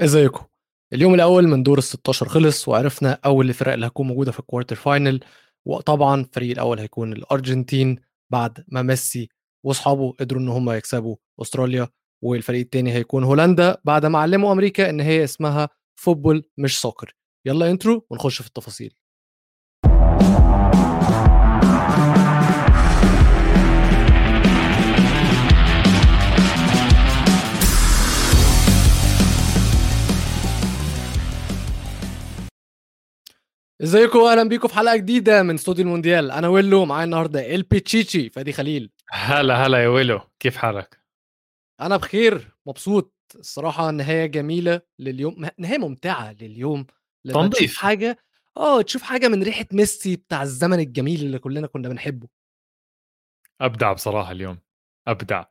ازيكم؟ اليوم الأول من دور ال 16 خلص وعرفنا أول الفرق اللي هتكون موجودة في ال quarter final وطبعا الفريق الأول هيكون الأرجنتين بعد ما ميسي وأصحابه قدروا إن هم يكسبوا أستراليا والفريق الثاني هيكون هولندا بعد ما علموا أمريكا إن هي اسمها football مش soccer يلا intro ونخش في التفاصيل. ازيكم واهلا بيكم في حلقة جديدة من استوديو المونديال. أنا ويلو معايا النهارده البيتشيتشي فادي خليل. هلا هلا يا ويلو. كيف حالك؟ أنا بخير مبسوط. الصراحة نهاية جميلة لليوم نهاية ممتعة لليوم. لما تشوف حاجة آه تشوف حاجة من ريحة ميسي بتاع الزمن الجميل اللي كلنا كنا بنحبه. أبدع بصراحة اليوم. أبدع.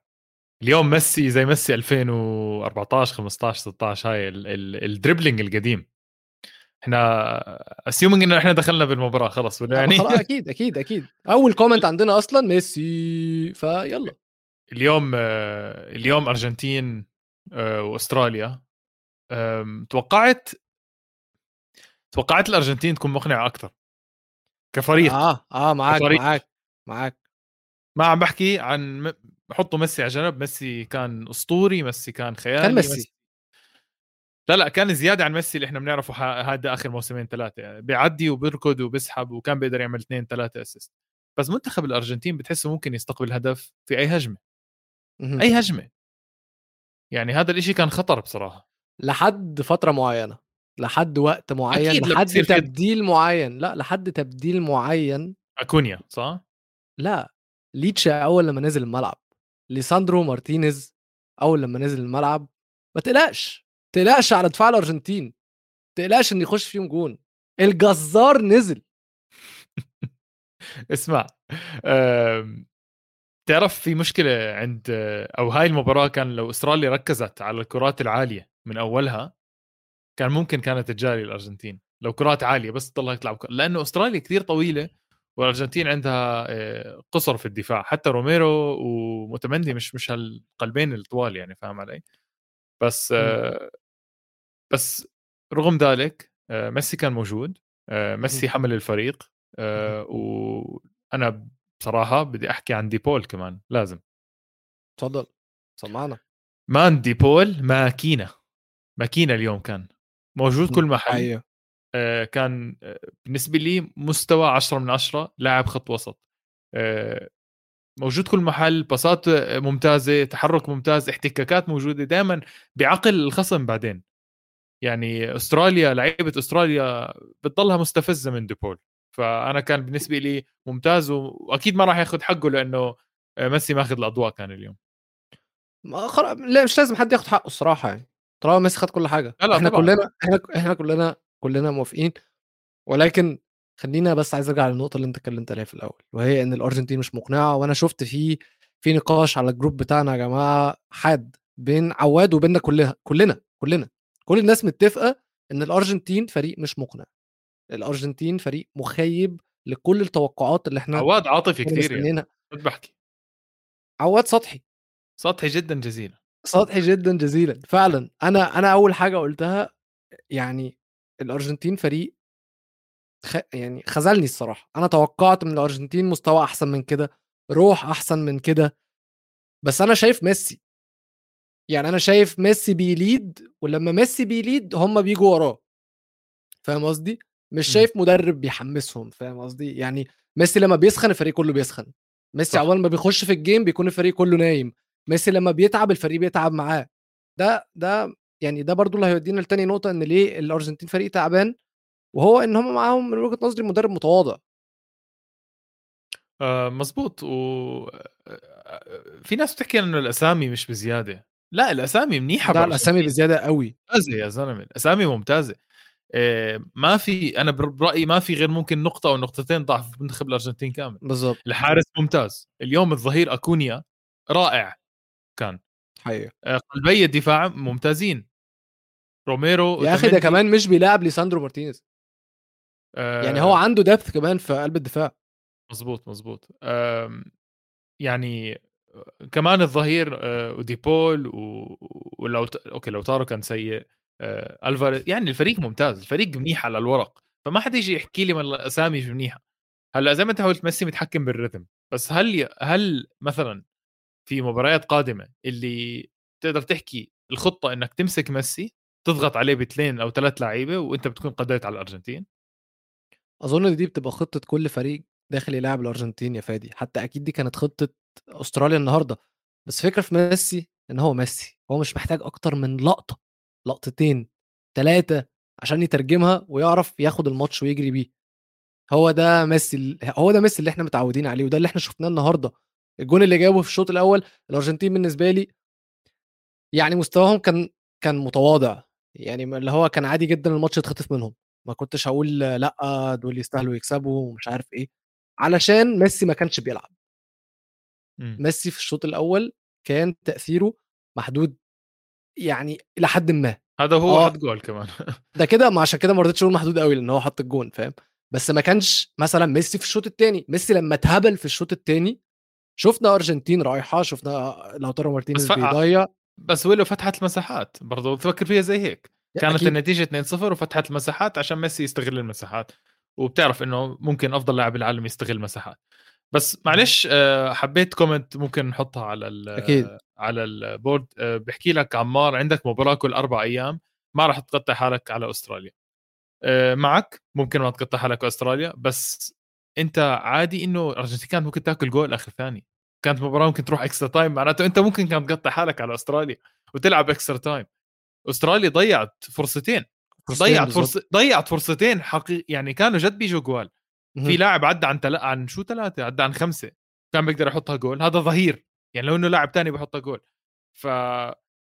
اليوم ميسي زي ميسي 2014 15 16 هاي ال- ال- ال dribbling القديم. إحنا assuming انه إحنا دخلنا بالمباراة خلص ولا يعني يعني؟ خلاص أكيد أكيد أكيد. أول comment عندنا أصلا ميسي فيلا. اليوم آه، اليوم أرجنتين آه، وأستراليا. توقعت توقعت الأرجنتين تكون مقنعة أكثر كفريق. آه آه معاك كفريق. معاك معاك. ما عم بحكي عن حطوا ميسي على جنب. ميسي كان أسطوري ميسي كان خيالي كان ميسي لا لا كان زيادة عن ميسي اللي إحنا بنعرفه هذا آخر موسمين ثلاثة يعني بيعدي وبيركض وبيسحب وكان بيقدر يعمل اثنين ثلاثة اسيست بس منتخب الأرجنتين بتحسه ممكن يستقبل هدف في أي هجمة. أي هجمة. يعني هذا الإشي كان خطر بصراحة. لحد فترة معينة. لحد وقت معين أكيد لحد تصير كده. تبديل معين. لا لحد تبديل معين. أكونيا صح؟ لا ليتشا أول لما نزل الملعب. ليساندرو مارتينيز أول لما نزل الملعب. ما تقلقش. تقلقش على دفاع الأرجنتين تقلقش إن يخش فيهم جون. الجزار نزل. اسمع أم... تعرف في مشكلة عند أو هاي المباراة كان لو استراليا ركزت على الكرات العالية من أولها كان ممكن كانت تجاري الأرجنتين. لو كرات عالية بس تضلها تلعب. لأنه استراليا كثير طويلة والأرجنتين عندها آه، قصر في الدفاع. حتى روميرو وأوتاميندي مش مش هالقلبين الطوال يعني فاهم علي؟ بس آه، بس رغم ذلك آه، ميسي كان موجود آه، ميسي حمل الفريق آه، وأنا بصراحة بدي أحكي عن ديبول كمان لازم. اتفضل سمعنا. man ديبول ماكينة ماكينة اليوم كان موجود كل محل آه، كان بالنسبة لي مستوى 10 من 10 لاعب خط وسط موجود كل محل باصات ممتازة تحرك ممتاز احتكاكات موجودة دائما بعقل الخصم بعدين. يعني أستراليا لعيبة أستراليا بتضلها مستفزة من ديبول. فأنا كان بالنسبة لي ممتاز وأكيد ما راح ياخذ حقه لأنه ميسي ماخذ الأضواء كان اليوم. ما خلاص لا مش لازم حد ياخد حقه الصراحة يعني. طالما ميسي خد كل حاجة. لا لا إحنا طبعاً. كلنا إحنا إحنا كلنا كلنا موافقين. ولكن خلينا بس عايز أرجع للنقطة اللي أنت اتكلمت عليها في الأول وهي إن الأرجنتين مش مقنعة وأنا شفت في في نقاش على الجروب بتاعنا يا جماعة حاد بين عواد وبيننا كلنا كلنا كلنا. كل الناس متفقة إن الأرجنتين فريق مش مقنع. الأرجنتين فريق مخيب لكل التوقعات اللي إحنا عواد عاطفي كثير يعني. بحكي عواد سطحي. سطحي جدا جزيلا. سطحي جدا جزيلا. فعلا. أنا أنا أول حاجة قلتها يعني الأرجنتين فريق خ... يعني خذلني الصراحة. أنا توقعت من الأرجنتين مستوى أحسن من كده روح أحسن من كده. بس أنا شايف ميسي. يعني أنا شايف ميسي بي lead ولما ميسي بي lead هم بيجوا وراه. فاهم قصدي؟ مش مم. شايف مدرب بيحمسهم فاهم قصدي؟ يعني ميسي لما بيسخن الفريق كله بيسخن. ميسي. اول ما بيخش في الجيم بيكون الفريق كله نايم. ميسي لما بيتعب الفريق بيتعب معاه. ده ده يعني ده برضو اللي هيودينا لتاني نقطة إن ليه الأرجنتين فريق تعبان؟ وهو إن هم معاهم من وجهة نظري مدرب متواضع. آه مزبوط و آه، في ناس بتحكي انه الأسامي مش بزيادة. لا الأسامي منيحة بالأرجنتين. الأسامي بزيادة قوي. ممتازة يا زلمة الأسامي ممتازة. آه، ما في أنا برأيي ما في غير ممكن نقطة أو نقطتين ضعف منتخب الأرجنتين كامل. بالظبط الحارس ممتاز. اليوم الظهير أكونيا رائع كان. حقيقة. آه، قلبي الدفاع ممتازين. روميرو يا أخي ده كمان مش بيلاعب ليساندرو مارتينيز. آه، يعني هو عنده depth كمان في قلب الدفاع. مزبوط آم، يعني كمان الظهير آه، وديبول و... ولو. okay لوتارو كان سيء آه ألفاريز. يعني الفريق ممتاز الفريق منيح على الورق فما حدا يجي يحكي لي من الاسامي منيحة. هلأ زي ما أنت قلت ميسي متحكم بالرتم بس هل هل مثلا في مباريات قادمة اللي تقدر تحكي الخطة إنك تمسك ميسي تضغط عليه باثنين أو ثلاث لعيبة وأنت بتكون قضيت على الأرجنتين؟ أظن دي بتبقى خطة كل فريق داخل يلعب الأرجنتين يا فادي. حتى أكيد دي كانت خطة أستراليا النهارده بس فكرة في ميسي إن هو ميسي هو مش محتاج أكتر من لقطة لقطتين ثلاثة عشان يترجمها ويعرف ياخد الماتش ويجري بيه. هو ده ميسي هو ده ميسي اللي إحنا متعودين عليه وده اللي إحنا شفناه النهارده. الجون اللي جابه في الشوط الأول الأرجنتين بالنسبة لي يعني مستواهم كان كان متواضع يعني اللي هو كان عادي جدا الماتش يتخطف منهم. ما كنتش هقول لأ دول يستاهلوا يكسبوا ومش عارف إيه علشان ميسي ما كانش بيلعب. إمم. ميسي في الشوط الأول كان تأثيره محدود يعني إلى حد ما هذا هو آه. حط جول كمان ده كده ما عشان كده ما رضيتش أقول محدود قوي لأن هو حط الجون فاهم بس ما كانش مثلا ميسي في الشوط الثاني ميسي لما اتهبل في الشوط الثاني شفنا أرجنتين رايحة شفنا لوتارو مارتينيز بيضيع بس ويلو فتحت المساحات برضه تفكر فيها زي هيك كانت أكيد. النتيجة 2-0 وفتحت المساحات عشان ميسي يستغل المساحات وبتعرف إنه ممكن أفضل لاعب بالعالم يستغل مساحات بس معلش آه، حبيت comment ممكن نحطها على ال أكيد. على ال board آه، بحكي لك عمار عندك مباراة كل أربع أيام ما راح تقطع حالك على أستراليا آه، معك ممكن ما تقطع حالك أستراليا بس أنت عادي إنه الارجنتين كانت ممكن تاكل جول آخر ثاني كانت مباراة ممكن تروح extra time معناته أنت ممكن كانت تقطع حالك على أستراليا وتلعب extra time أستراليا ضيعت فرصتين ضيعت. فرص ضيعت فرصتين حقيقي يعني كانوا جد بيجوا جوال. في لاعب عدى عن تل... عن شو ثلاثة عدى عن خمسة. كان بيقدر يحطها جول. هذا ظهير. يعني لو إنه لاعب تاني بيحطها جول. ف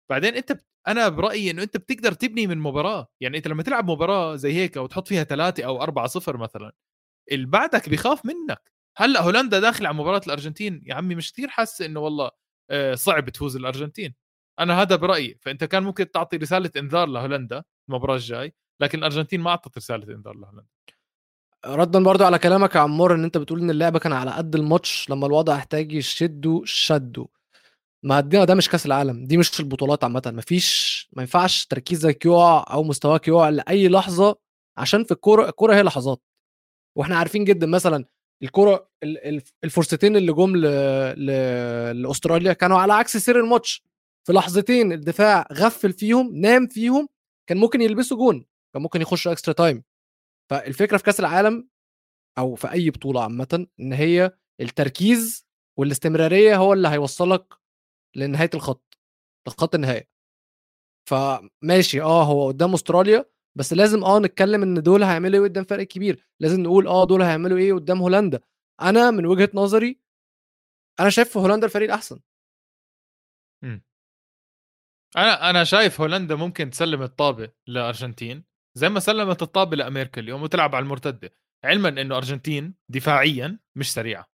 بعدين أنت ب... أنا برأيي إنه أنت بتقدر تبني من مباراة. يعني أنت لما تلعب مباراة زي هيك وتحط فيها ثلاثة أو أربعة صفر مثلا اللي بعدك بيخاف منك. هلأ هولندا داخل على مباراة الأرجنتين. يا عمي مش كثير حاسه إنه والله آه، صعب تفوز الأرجنتين. أنا هذا برأيي. فأنت كان ممكن تعطي رسالة إنذار لهولندا المباراة الجاي لكن الأرجنتين ما أعطت رسالة إنذار لهولندا. ردا برضو على كلامك يا عمار إن أنت بتقول إن اللعبة كان على قد الماتش لما الوضع احتاج يشدوا شدوا. ما ده ده مش كأس العالم دي مش البطولات عامة. مفيش ما ينفعش تركيزك يقع أو مستواك يقع لأي لحظة عشان في الكوره الكورة هي لحظات. وإحنا عارفين جدا مثلا الكوره ال- ال- الفرصتين اللي جم. لأستراليا كانوا على عكس سير الماتش. في لحظتين الدفاع غفل فيهم نام فيهم كان ممكن يلبسوا جون كان ممكن يخشوا extra time فالفكرة في كأس العالم أو في أي بطولة عامة إن هي التركيز والاستمرارية هو اللي هيوصلك لنهاية الخط لخط النهايه فماشي آه هو قدام أستراليا بس لازم آه نتكلم إن دول هيعملوا إيه قدام فرق كبير. لازم نقول آه دول هيعملوا إيه قدام هولندا. أنا من وجهة نظري أنا شايف في هولندا الفريق الأحسن. أنا أنا شايف هولندا ممكن تسلم الطابه للارجنتين زي ما سلمت الطابة لأمريكا اليوم وتلعب على المرتدة. علما إنه أرجنتين دفاعيا مش سريعة.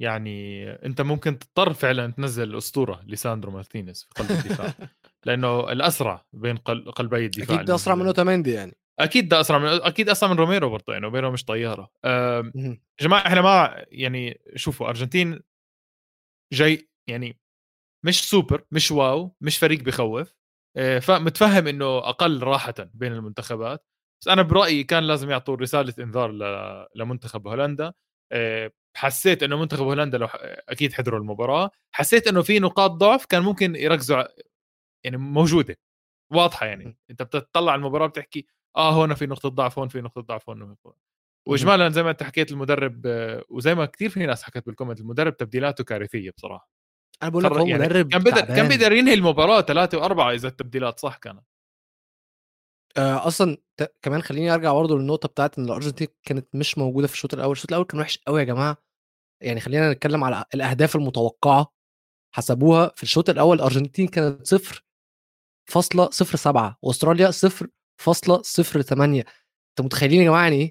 يعني أنت ممكن تضطر فعلا تنزل الأسطورة ليساندرو مارتينيز في قلب الدفاع. لأنه الأسرع بين قل- قلبي الدفاع أكيد أسرع من. أوتاميندي يعني. أكيد ده أسرع من أكيد أسرع من روميرو برضه يعني روميرو مش طيارة. يا جماعة إحنا ما يعني شوفوا أرجنتين جاي يعني مش سوبر مش واو مش فريق بخوف. فمتفهم إنه أكل راحة بين المنتخبات. بس أنا برأيي كان لازم يعطوا رسالة إنذار لمنتخب هولندا. آه، حسيت إنه منتخب هولندا لو أكيد حضروا المباراة. حسيت إنه في نقاط ضعف كان ممكن يركزوا يعني موجودة واضحة يعني. أنت بتطلع على المباراة بتحكي آه هون في نقطة ضعف هون في نقطة ضعف هون واجمالا زي ما أنت حكيت المدرب آه، وزي ما كثير في ناس حكت بالكومنت المدرب تبديلاته كارثية بصراحة. أنا بقول لك هو يعني. مدرب كان بيقدر كان. بيقدر ينهي المباراة ثلاثة وأربعة إذا التبديلات صح كانت. آه، أصلا ت... كمان خليني أرجع برضه للنقطة بتاعت إن الأرجنتين كانت مش موجودة في الشوط الأول. الشوط الأول كان وحش قوي يا جماعة. يعني خلينا نتكلم على الأهداف المتوقعة. حسبوها في الشوط الأول الأرجنتين كانت صفر فاصلة صفر سبعة وأستراليا صفر فاصلة صفر ثمانية أنتوا متخيلين يا جماعة يعني إيه؟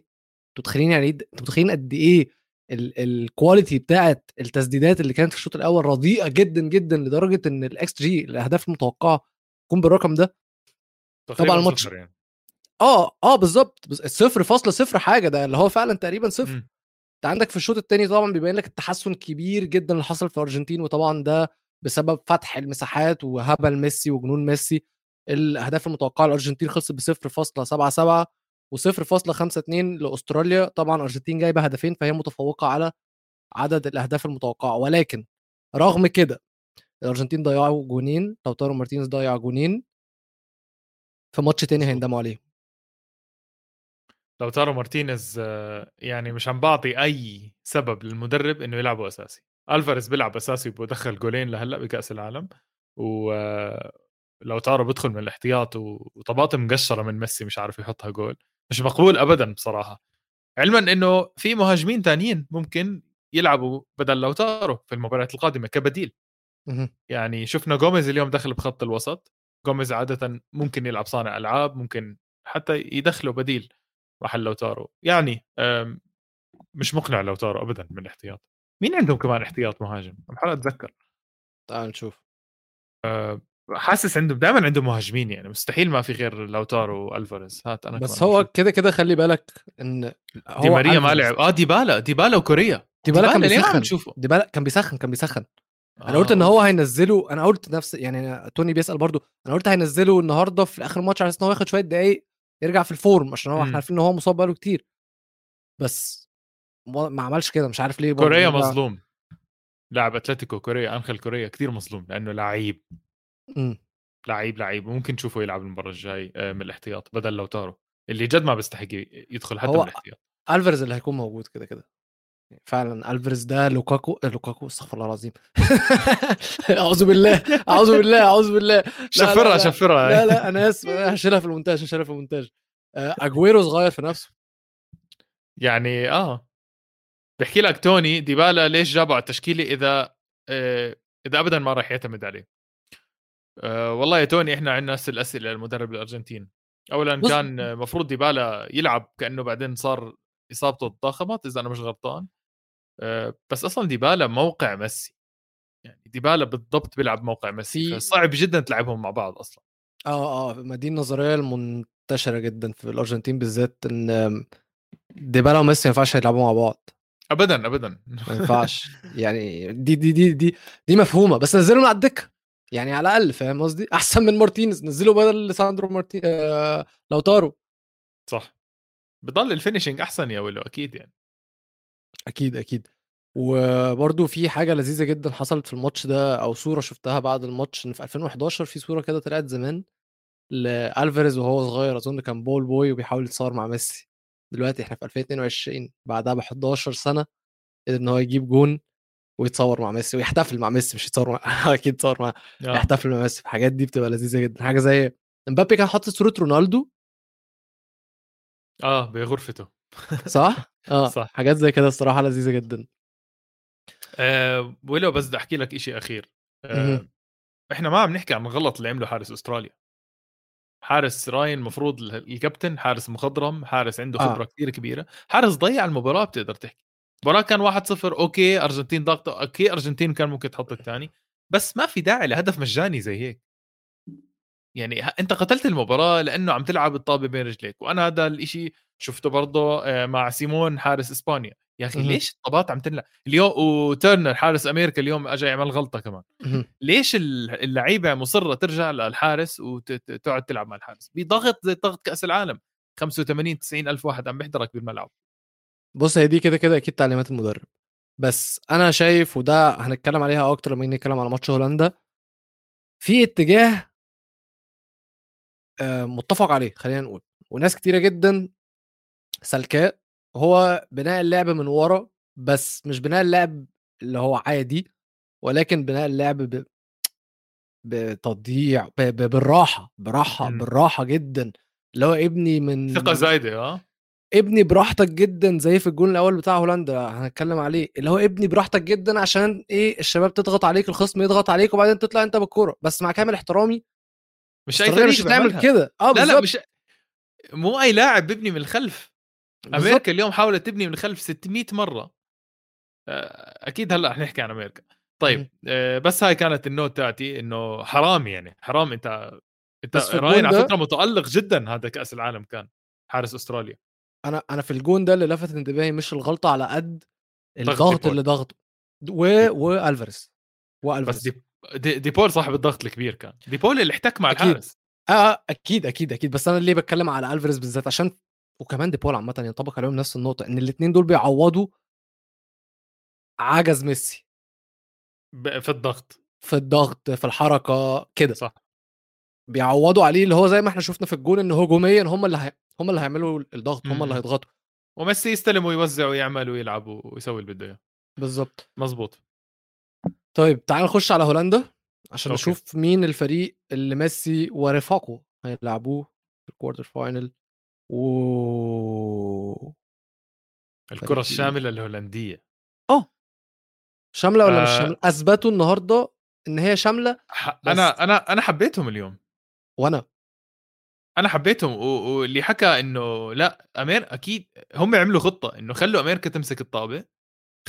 أنتوا متخيلين يعني إيه؟ أنتوا متخيلين قد إيه ال quality بتاعت التسديدات اللي كانت في الشوط الأول رديئة جدا جدا لدرجة إن الاكس جي الأهداف المتوقعة تكون بالرقم ده. تقريباً الماتش- صفر يعني. آه آه بالظبط. الصفر فاصلة صفر حاجة ده اللي هو فعلا تقريبا صفر. مم. انت عندك في الشوط الثاني طبعا بيبين لك التحسن كبير جدا اللي حصل في الأرجنتين وطبعا ده بسبب فتح المساحات وهبل ميسي وجنون ميسي. الأهداف المتوقعة الارجنتين خلصت ب 0.77 و0.52 لأستراليا. طبعا الارجنتين جايبة هدفين فهي متفوقة على عدد الأهداف المتوقعة. ولكن رغم كده الأرجنتين ضيعوا جونين لوتارو مارتينيز ضيع جونين في ماتش تاني هيندموا عليه لوتارو مارتينيز يعني مش عم بعطي أي سبب للمدرب إنه يلعبه أساسي. ألفاريز بيلعب أساسي وبدخل جولين لهلأ بكأس العالم و لوتارو بدخل من الاحتياط وطماطم مقشرة من ميسي مش عارف يحطها جول. مش مقبول ابدا بصراحة. علما إنه في مهاجمين تانيين ممكن يلعبوا بدل لوتارو في المباريات القادمة كبديل. يعني شفنا جوميز اليوم دخل بخط الوسط. جوميز عاده ممكن يلعب صانع ألعاب ممكن حتى يدخله بديل محل لوتارو يعني مش مقنع لوتارو ابدا من الاحتياط. مين عندهم كمان احتياط مهاجم؟ بحاول أتذكر. تعال نشوف. أه حاسس عندهم دائما عندهم مهاجمين يعني. مستحيل ما في غير لوتارو وألفاريز. هات أنا بس هو كده كده خلي بالك إن هو دي ماريا ما لعب. آه ديبالا. ديبالا وكوريا. ديبالا كان بيسخن. ديبالا كان بيسخن كان بيسخن. آه. أنا قلت إن هو هينزله. أنا قلت نفس يعني توني بيسأل برضو أنا قلت هينزله النهارده في آخر ماتش على أساس إن هو ياخد شوية دقايق يرجع في الفورم عشان هو إحنا عارفين إن هو مصاب بقاله كتير. بس ما عملش كده. مش عارف ليه كوريا مظلوم. لاعب أتلتيكو كوريا انخيل كوريا كتير مظلوم لأنه لعيب. إمم. لعيب لعيب ممكن تشوفه يلعب المباراة الجاي آه، من الاحتياط بدل لوتارو اللي جد ما بيستحق يدخل حتى من الاحتياط. ألفاريز اللي هيكون موجود كده كده. فعلا ألفاريز ده لوكاكو لوكاكو استغفر الله العظيم. أعوذ بالله أعوذ بالله أعوذ بالله. صفرها صفرها. لا لا أنا آسف هشيلها في المونتاج هشيلها في المونتاج. آه، أجويرو صغير في نفسه. يعني آه. بحكي لك توني ديبالا ليش جابه على التشكيلة إذا آه إذا ابدا ما راح يعتمد عليه. آه والله يا توني إحنا عندنا نفس الأسئلة للمدرب الأرجنتين. اولا بص... كان المفروض ديبالا يلعب كأنه بعدين صار إصابته تضخمت إذا أنا مش غلطان. آه بس أصلا ديبالا موقع ميسي. يعني ديبالا بالضبط بيلعب موقع ميسي صعب جدا تلعبهم مع بعض أصلا. آه آه ما دي النظريه المنتشره جدا في الأرجنتين بالذات إن ديبالا وميسي ما ينفعش يلعبوا مع بعض. ابدا ابدا. ما ينفعش. يعني دي دي دي دي دي مفهومة بس نزلهم على الدكة. يعني على الأقل فاهم قصدي؟ أحسن من مارتينيز نزله بدل ساندرو مارتين آه لوتارو صح. بضل ال finishing أحسن يا ولو أكيد يعني. أكيد أكيد. وبرده في حاجة لذيذة جدا حصلت في الماتش ده أو صورة شفتها بعد الماتش إن في 2011 في صورة كده طلعت زمان لألفاريز وهو صغير أظن كان ball boy وبيحاول يتصور مع ميسي. دلوقتي إحنا في 2022 بعدها ب 11 سنة قدر إن هو يجيب جون. ويتصور مع ميسي ويحتفل مع ميسي مش يتصور مع أكيد يتصور مع آه. يحتفل مع ميسي الحاجات دي بتبقى لذيذة جدا. حاجة زي إمبابي كان حاطط صورة رونالدو. آه بغرفته. صح؟ آه صح. حاجات زي كده الصراحة لذيذة جدا. أه ولو بس بدي أحكي لك شيء أخير. أه إحنا ما عم نحكي عن الغلط اللي عمله حارس أستراليا. حارس راين المفروض الكابتن حارس مخضرم حارس عنده آه. خبرة آه. كثير كبيرة. حارس ضيع المباراة بتقدر تحكي. المباراه كان 1-0 okay أرجنتين ضغط okay أرجنتين كان ممكن تحط الثاني بس ما في داعي لهدف مجاني زي هيك. يعني أنت قتلت المباراة لأنه عم تلعب الطابة بين رجليك وأنا هذا الإشي شفته برضه آه، مع سيمون حارس إسبانيا. يا أخي ليش الطابات عم تنلعب اليوم وتيرنر حارس أمريكا اليوم اجى يعمل غلطة كمان. ليش اللعيبة مصرة ترجع للحارس وتقعد تلعب مع الحارس؟ بضغط زي ضغط كأس العالم 85 90 ألف واحد عم بيحضرك بالملعب. بص هي دي كده كده أكيد تعليمات المدرب. بس أنا شايف وده هنتكلم عليها أكتر لما نتكلم على ماتش هولندا في اتجاه آه، متفق عليه خلينا نقول. وناس كتيرة جدا سلكاء هو بناء اللعب من ورا بس مش بناء اللعب اللي هو عادي ولكن بناء اللعب ب... بتضييع ب... ب... بالراحة براحة م. بالراحة جدا. اللي هو ابني من ثقة زايدة آه. ابني براحتك جدا زي في الجون الأول بتاع هولندا هنتكلم عليه اللي هو ابني براحتك جدا عشان إيه الشباب تضغط عليك الخصم يضغط عليك وبعدين تطلع أنت بالكورة. بس مع كامل احترامي مش أي فريق مش هتعمل كده. آه لا لا مش مو أي لاعب بيبني من الخلف. بالزبط. أمريكا اليوم حاولت تبني من الخلف 600 مرة. آه، أكيد هلأ حنحكي عن أمريكا. طيب آه، بس هاي كانت النوت تاعتي إنه حرام يعني حرام. أنت أنت راين على فكرة متألق جدا هذا كأس العالم كان حارس أستراليا. أنا أنا في الجون ده اللي لفت انتباهي مش الغلطة على قد الضغط اللي ضغطه و وألفاريز وألفاريز بس دي دي, دي بول صاحب الضغط الكبير كان. دي بول اللي احتك مع أكيد. الحارس. آه أكيد أكيد أكيد. بس أنا ليه بتكلم على ألفاريز بالذات؟ عشان وكمان دي بول عامة ينطبق عليهم نفس النقطة إن الاثنين دول بيعوضوا عجز ميسي. في الضغط. في الضغط في الحركة كده. صح. بيعوضوا عليه اللي هو زي ما إحنا شفنا في الجون إن هجوميا هم اللي هي... هم اللي هيعملوا الضغط هم اللي هيضغطوا. وميسي يستلم ويوزع ويعمل ويلعب ويسوي اللي بده إياه. بالظبط مظبوط. طيب تعال نخش على هولندا عشان okay. نشوف مين الفريق اللي ميسي ورفاقه هيلعبوه في الكوارتر فاينل و الكرة الشاملة الهولندية. آه. شاملة ولا آه. مش شاملة؟ أثبتوا النهارده إن هي شاملة. بس- أنا أنا أنا حبيتهم اليوم. وأنا. أنا حبيتهم واللي حكى إنه لأ أمير أكيد هم عملوا خطة إنه خلوا أمريكا تمسك الطابة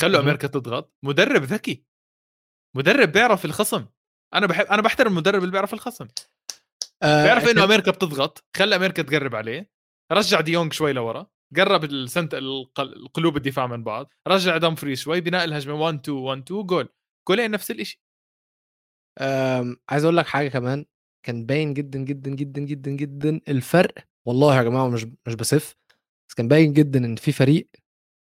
خلوا. أمريكا تضغط مدرب ذكي مدرب بيعرف الخصم. أنا بحب أنا بحترم المدرب اللي بيعرف الخصم. آه بيعرف إنه أمريكا بتضغط خلى أمريكا تقرب عليه رجع ديونج شوي لورا قرب السنت الق- القلوب الدفاع من بعض رجع دمفري شوي بناء الهجمة 1 2 1 2 جول جولين نفس الشيء آم، عايز أقول لك حاجة كمان. كان باين جدا جدا جدا جدا جدا الفرق والله يا جماعة مش مش بسف بس كان باين جدا إن في فريق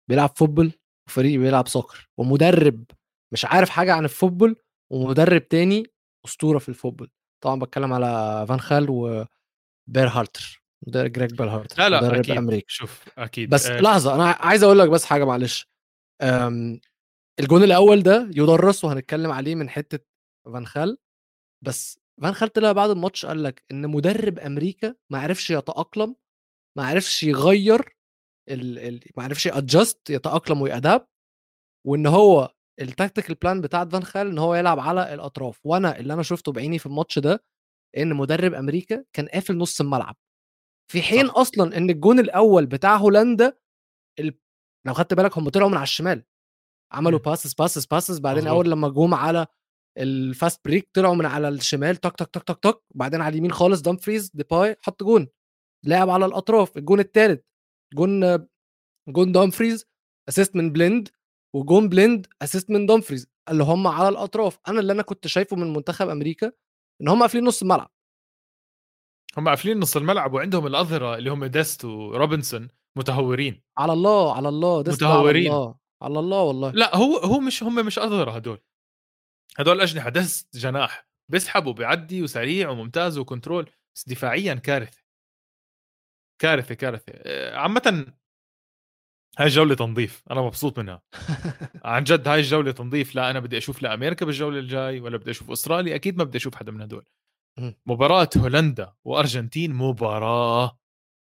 بيلعب football وفريق بيلعب soccer ومدرب مش عارف حاجة عن ال football ومدرب تاني أسطورة في ال football. طبعا بتكلم على فان خال وبيرهالتر مدرب جريج بيرهالتر لا لا مدرب أكيد. أمريكي. شوف أكيد. بس آه، لحظة أنا عايز أقول لك بس حاجة معلش. الجون الأول ده يدرس وهنتكلم عليه من حتة فان خال بس فان خال طلع بعد الماتش قال لك إن مدرب أمريكا ما عرفش يتأقلم ما عرفش يغير ال... ال... ما عرفش ي adjust يتأقلم وي adapt وإن هو ال tactical plan بتاع فان خال إن هو يلعب على الأطراف وأنا اللي أنا شفته بعيني في الماتش ده إن مدرب أمريكا كان قافل نص الملعب في حين صح. أصلا إن الجون الأول بتاع هولندا ال... لو خدت بالك هم طلعوا من على الشمال عملوا. passes passes passes بعدين. أول لما جم على ال fast break طلعوا من على الشمال تك تك تك تك تك وبعدين على اليمين خالص دامفريز ديباي حط جون. لعب على الأطراف الجون الثالث جون جون دامفريز assist من بليند وجون بليند assist من دامفريز اللي هم على الأطراف. أنا اللي أنا كنت شايفه من منتخب أمريكا إن هم قافلين نص الملعب. هم قافلين نص الملعب وعندهم الأظهرة اللي هم دست وروبنسون متهورين. على الله على الله ده متهورين. على الله على الله والله. لا هو هو مش هم مش أظهرة هدول. هدول اجنحه دست جناح بيسحب وبيعدي وسريع وممتاز و control بس دفاعيا كارثة. كارثة كارثة. آه، عامه هاي جولة تنظيف أنا مبسوط منها. عن جد هاي الجولة تنظيف لا أنا بدي أشوف لا أمريكا بالجولة الجاي ولا بدي أشوف أستراليا أكيد ما بدي أشوف حدا من هدول. مباراة هولندا وأرجنتين مباراة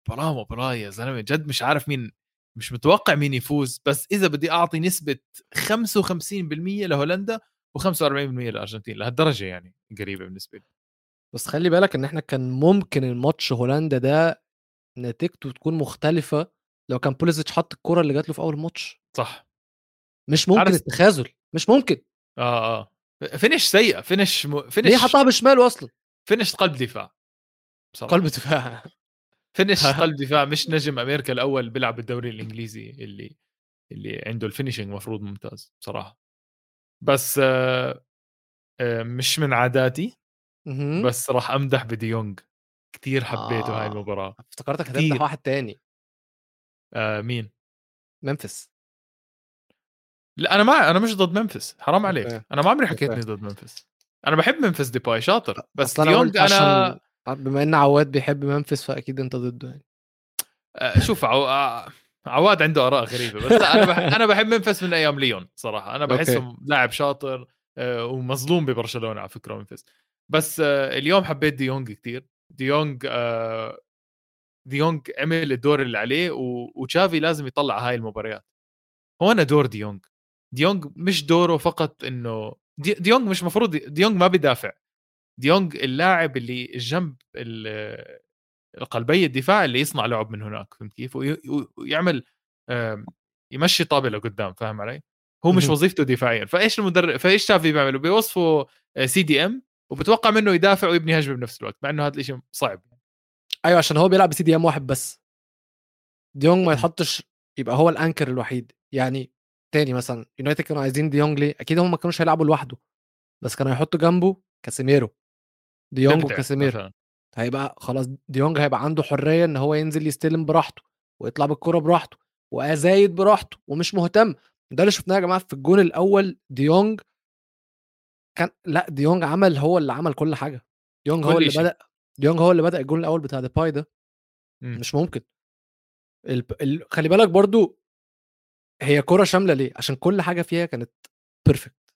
مباراة مباراة يا زلمة جد مش عارف مين مش متوقع مين يفوز بس إذا بدي أعطي نسبة 55% لهولندا و45% للارجنتين لهالدرجة يعني قريبة بالنسبة لي. بس خلي بالك إن إحنا كان ممكن الماتش هولندا ده نتيجته تكون مختلفة لو كان بوليسيتش حط الكرة اللي جات له في أول ماتش. صح. مش ممكن عارف- التخاذل مش ممكن. آه آه. finish سيئة finish م... finish ليه حطها بشماله أصلا؟ finish قلب دفاع بصراحة. قلب دفاع. فينش قلب دفاع مش نجم أمريكا الأول بيلعب بالدوري الإنجليزي اللي اللي عنده ال finishing مفروض ممتاز بصراحة. بس آه آه مش من عاداتي. بس راح أمدح بديونج كثير حبيته آه. هاي المباراة افتكرتك. هتمدح واحد تاني آه مين ممفيس لا أنا ما أنا مش ضد ممفيس حرام عليك أوكي. أنا ما عمري حكيت. اني ضد ممفيس أنا بحب ممفيس ديباي شاطر بس أنا ديونج أنا عشان بما إن عواد بيحب ممفيس فأكيد أنت ضده يعني آه، شوف عو... آه، عواد عنده آراء غريبة بس لا أنا بح... أنا بحب ممفيس من أيام ليون صراحة. أنا بحسه لاعب شاطر آه، ومظلوم ببرشلونة على فكرة ممفيس. بس آه، اليوم حبيت ديونج كثير ديونج آه، ديونج عمل الدور اللي عليه. وتشافي لازم يطلع هاي المباريات. هون دور ديونج. ديونج مش دوره فقط إنه دي... ديونج مش مفروض ديونج ما بيدافع. ديونج اللاعب اللي جنب ال... القلبي الدفاع اللي يصنع لعب من هناك فهمت كيف؟ وي- ويعمل يمشي طابه لقدام فاهم علي؟ هو مش. وظيفته دفاعيا. فإيش المدرب فإيش شافي بيعملوا بيوصفوا CDM وبتوقع منه يدافع ويبني هجمة بنفس الوقت مع إنه هذا الشيء صعب. أيوه عشان هو بيلعب ب CDM واحد بس. ديونج ما. يتحطش يبقى هو ال anchor الوحيد. يعني تاني مثلا يونايتد كانوا عايزين ديونج ليه؟ أكيد هم ما كانوش هيلعبوا لوحده بس كانوا هيحطوا جنبه كاسيميرو. ديونج وكاسيميرو. هيبقى خلاص ديونج هيبقى عنده حرية إن هو ينزل يستلم براحته ويطلع بالكرة براحته وازايد براحته ومش مهتم. ده اللي شفناه يا جماعة في الجون الأول ديونج كان لأ ديونج عمل هو اللي عمل كل حاجة. ديونج هو اللي. بدأ ديونج هو اللي بدأ الجون الأول بتاع ديباي ده. مم. مش ممكن. ال... ال... خلي بالك برضو هي كرة شاملة ليه؟ عشان كل حاجة فيها كانت perfect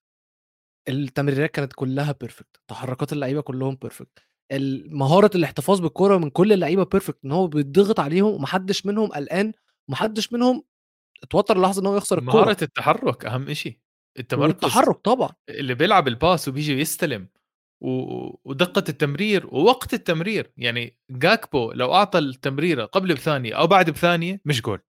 التمريرات كانت كلها perfect تحركات اللعيبة كلهم perfect مهارة الاحتفاظ بالكرة من كل اللعيبة perfect إن هو بيتضغط عليهم ومحدش منهم قلقان ومحدش منهم اتوتر لحظة إن هو يخسر الكرة مهارة التحرك أهم إشي. التمركز. والتحرك طبعا. اللي بيلعب ال pass وبيجي يستلم و- ودقة التمرير ووقت التمرير. يعني جاكبو لو أعطى التمريرة قبل بثانية أو بعد بثانية مش جول.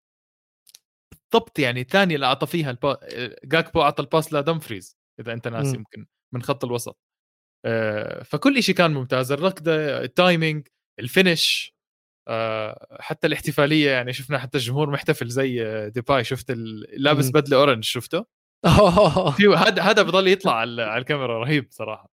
بالضبط يعني الثانية اللي أعطى فيها البا... جاكبو أعطى ال pass لدمفريز إذا أنت ناسي مم. يمكن من خط الوسط. فكل شيء كان ممتاز. الركضة ال timing ال finish آه، حتى الاحتفالية يعني شفنا حتى الجمهور محتفل زي آه، ديباي. شفت لابس مم. بدلة orange شفته؟ هذا هذا بضل يطلع على الكاميرا رهيب صراحة.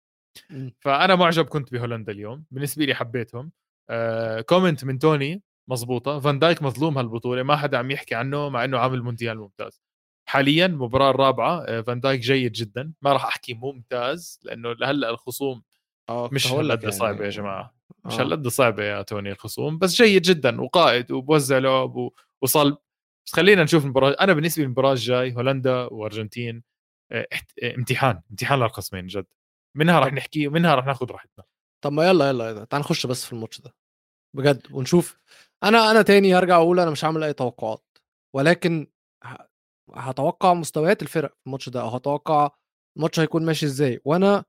مم. فأنا معجب كنت بهولندا اليوم. بالنسبة لي حبيتهم. آه comment من توني مزبوطه فان دايك مظلوم هالبطولة. ما حدا عم يحكي عنه مع إنه عامل مونديال ممتاز. حاليا المباراه الرابعة آه فان دايك جيد جدا. ما راح أحكي ممتاز لأنه هلا الخصوم كنت مش هالقد صعبة يا يعني جماعة. مش آه. هالقد صعبة يا توني الخصوم بس جيد جدا وقائد وبوزع لعب وصلب. بس خلينا نشوف المباراة. أنا بالنسبة لي المباراة الجاي هولندا وأرجنتين آه، آه، امتحان امتحان للقسمين جد. منها راح نحكي ومنها راح ناخذ راحتنا. طب ما يلا يلا يلا تعال نخش بس في الماتش ده. بجد ونشوف. أنا أنا تاني هرجع أقول أنا مش هعمل أي توقعات ولكن هتوقع مستويات الفرق في الماتش ده أو هتوقع الماتش هيكون ماشي إزاي. وأنا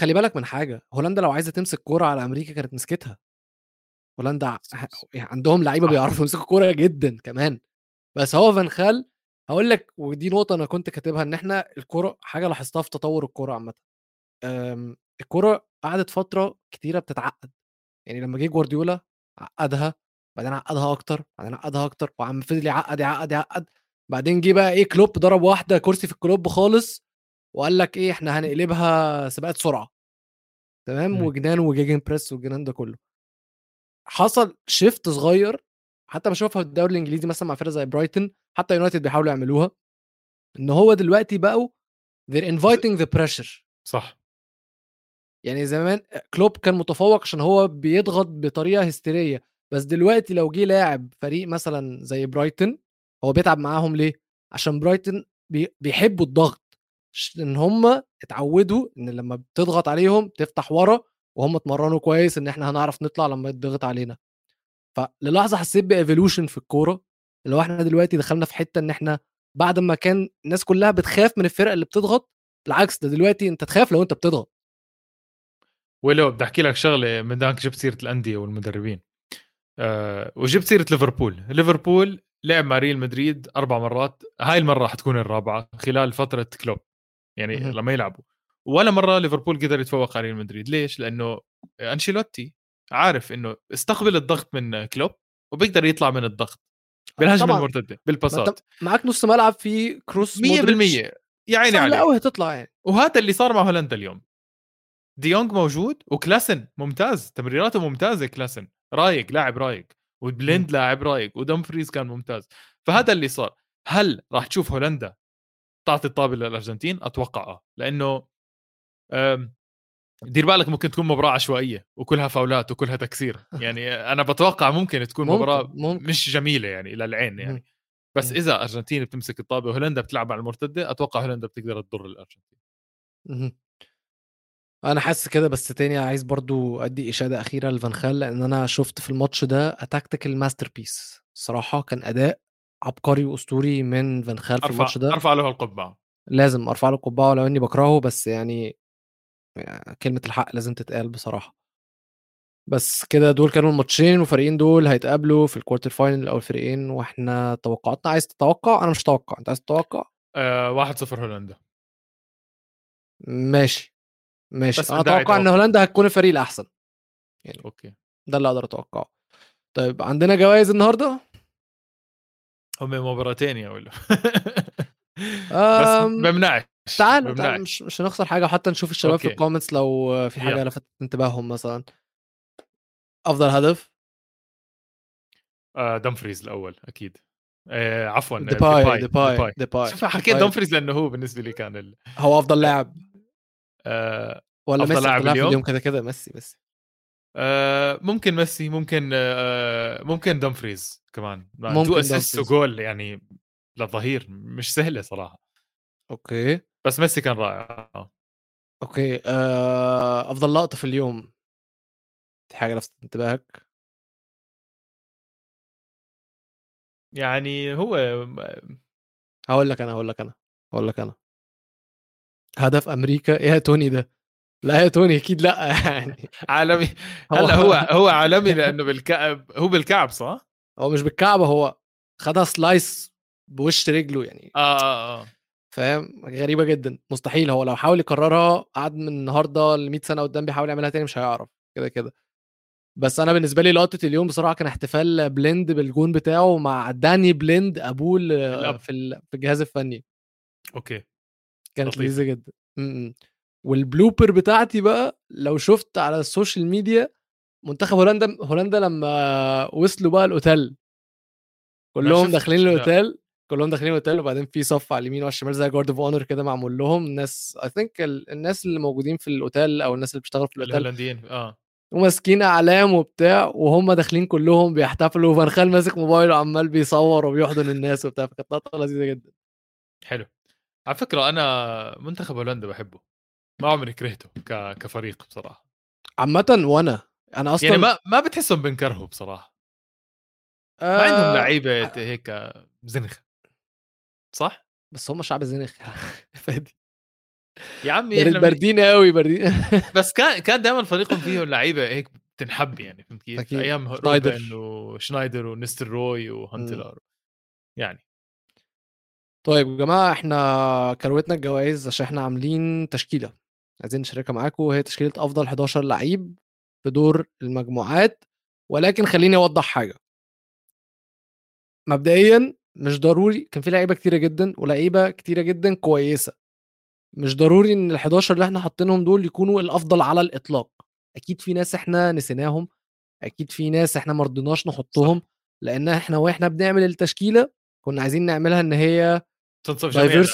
خلي بالك من حاجة هولندا لو عايزة تمسك كورة على أمريكا كانت مسكتها. هولندا يعني عندهم لعيبة. بيعرفوا يمسكوا كورة جدا كمان. بس هو فان خال هقول لك ودي نقطة أنا كنت كاتبها إن إحنا الكورة حاجة لاحظتها في تطور الكورة عامة. أم، الكورة قعدت فترة كتيرة بتتعقد. يعني لما جه جوارديولا عقدها بعدين عقدها أكتر بعدين عقدها أكتر وعم فضل يعقد يعقد يعقد. بعدين جه بقى إيه كلوب ضرب واحد كرسي في الكلوب خالص وقال لك إيه إحنا هنقلبها سباقات سرعة. تمام. وجنان و gegenpress والجنان ده كله. حصل shift صغير حتى بشوفها في الدوري الإنجليزي مثلا مع فرقة زي برايتون حتى يونايتد بيحاولوا يعملوها إن هو دلوقتي بقوا they're inviting the pressure. صح. يعني زمان كلوب كان متفوق عشان هو بيضغط بطريقة هستيرية بس دلوقتي لو جه لاعب فريق مثلا زي برايتون هو بيتعب معاهم ليه؟ عشان برايتون بي- بيحبوا الضغط. إن هم اتعودوا إن لما بتضغط عليهم تفتح ورا وهم اتمرنوا كويس إن إحنا هنعرف نطلع لما يتضغط علينا. فللحظه حسيت ب evolution في الكورة. اللي هو إحنا دلوقتي دخلنا في حتة إن إحنا بعد ما كان الناس كلها بتخاف من الفرق اللي بتضغط بالعكس ده دلوقتي أنت تخاف لو أنت بتضغط. ولو بدي احكي لك شغلة من دانك جبت سيرة الأندية والمدربين. أه وجبت سيرة ليفربول. ليفربول لعب مع ريال مدريد أربع مرات. هاي المرة حتكون الرابعة خلال فترة كلوب يعني. لما يلعبوا. ولا مرة ليفربول قدر يتفوق على ريال مدريد. ليش؟ لأنه أنشيلوتي عارف إنه استقبل الضغط من كلوب وبيقدر يطلع من الضغط بالهجمة. المرتدة بالباسات معاك نص ملعب في cross 100% يا عيني عليك. قوي هتطلع يعني. وهذا اللي صار مع هولندا اليوم. ديونج موجود وكلاسن ممتاز تمريراته ممتازة كلاسن. رايق لاعب رايق. وبليند لاعب رايق ودمفريز كان ممتاز. فهذا اللي صار. هل راح تشوف هولندا تعطي الطابه للارجنتين أتوقع آه. لأنه دير بالك ممكن تكون مباراة عشوائية وكلها فاولات وكلها تكسير. يعني أنا بتوقع ممكن تكون ممكن، مباراة ممكن. مش جميلة يعني للعين يعني. بس. إذا أرجنتين بتمسك الطابة وهولندا بتلعب على المرتدة أتوقع هولندا بتقدر تضر الأرجنتين. أنا حاسس كده بس تاني عايز برضو أدي إشادة أخيرة لفانخال لأن أنا شفت في الماتش ده tactical masterpiece الصراحه كان أداء عبقري وأسطوري من فانخال في الماتش ده. أرفع له القبعة. لازم أرفع له القبعة ولو إني بكرهه بس يعني كلمة الحق لازم تتقال بصراحة. بس كده دول كانوا الماتشين والفريقين دول هيتقابلوا في ال quarter final أو الفريقين وإحنا توقعاتنا عايز تتوقع؟ أنا مش توقع أنت عايز تتوقع؟ آه 1-0 هولندا. ماشي. ماشي. أتوقع إن. هولندا هتكون الفريق الأحسن. okay. ده اللي أقدر أتوقعه. طيب عندنا جوائز النهارده؟ هم مباراتين يا ولو. بس أم، بمنعش تعال مش مش هنخسر حاجة حتى نشوف الشباب في okay. ال comments لو في حاجة. لفتت انتباههم مثلا. أفضل هدف؟ آه دمفريز الأول أكيد. آه عفوا ديباي ديباي ديباي شوف حكيت دمفريز لأنه هو بالنسبة لي كان ال... هو أفضل لاعب. آه ولا ميسي لاعب اليوم؟ اليوم كده كده ميسي ميسي. آه ممكن ميسي ممكن آه ممكن دمفريز كمان. ممكن two assist. وجول يعني للظهير مش سهلة صراحة. okay. بس ميسي كان رائع آه. okay آه، أفضل لقطة في اليوم. حاجة لفتت انتباهك؟ يعني هو هقول لك أنا هقول لك أنا هقول لك أنا. هدف أمريكا. إيه يا توني ده؟ لا يا توني أكيد لأ. يعني عالمي. هلأ هو هو عالمي لأنه بالكعب هو بالكعب صح؟ هو مش بالكعب هو خدها slice بوش رجله يعني. آه آه آه. فاهم؟ غريبة جدا. مستحيل. هو لو حاول يكررها قعد من النهارده ل 100 سنة قدام بيحاول يعملها تاني مش هيعرف. كده كده. بس أنا بالنسبة لي لقطة اليوم بصراحة كان احتفال بليند بالجون بتاعه مع داني بليند أبوه في الجهاز الفني. okay. كانت. لذيذة جدا م-م. وال blooper بتاعتي بقى لو شفت على ال social media منتخب هولندا هولندا لما وصلوا بقى الأوتيل كلهم داخلين لا. الأوتيل كلهم داخلين الأوتيل وبعدين في صف على اليمين وعلى الشمال زي guard of honor كده معمول لهم الناس I think الناس اللي موجودين في الأوتيل أو الناس اللي بتشتغل في الأوتيل الهولنديين آه وماسكين أعلام وبتاع وهم داخلين كلهم بيحتفلوا وفان خال ماسك موبايله عمال بيصور وبيحضن الناس وبتاع فكانت لقطة لذيذة جدا حلو على فكرة أنا منتخب هولندا بحبه ما عمري كرهته ك... كفريق بصراحة. عامه وأنا أنا أصلا يعني ما ما بتحسهم بنكرهوا بصراحة. ما عندهم لعيبة هيك زنخ صح؟ بس هم شعب زنخ فادي. يا عمي إحنا من... باردين قوي باردين بس كان كان دائما فريقهم فيهم لعيبة هيك تنحب يعني فهمت كيف؟ أيام شنايدر. وشنايدر ونيستلروي وهونتلار يعني. طيب يا جماعة إحنا كروتنا الجوائز عشان إحنا عاملين تشكيلة. عايزين نشاركها معاكم وهي تشكيلة أفضل 11 لعيب في دور المجموعات. ولكن خليني أوضح حاجة. مبدئيا مش ضروري كان في لعيبة كتيرة جدا ولعيبة كتيرة جدا كويسة. مش ضروري إن ال 11 اللي إحنا حاطينهم دول يكونوا الأفضل على الإطلاق. أكيد في ناس إحنا نسيناهم. أكيد في ناس إحنا مرضناش نحطهم. لأن إحنا وإحنا بنعمل التشكيلة كنا عايزين نعملها إن هي تنصف جميع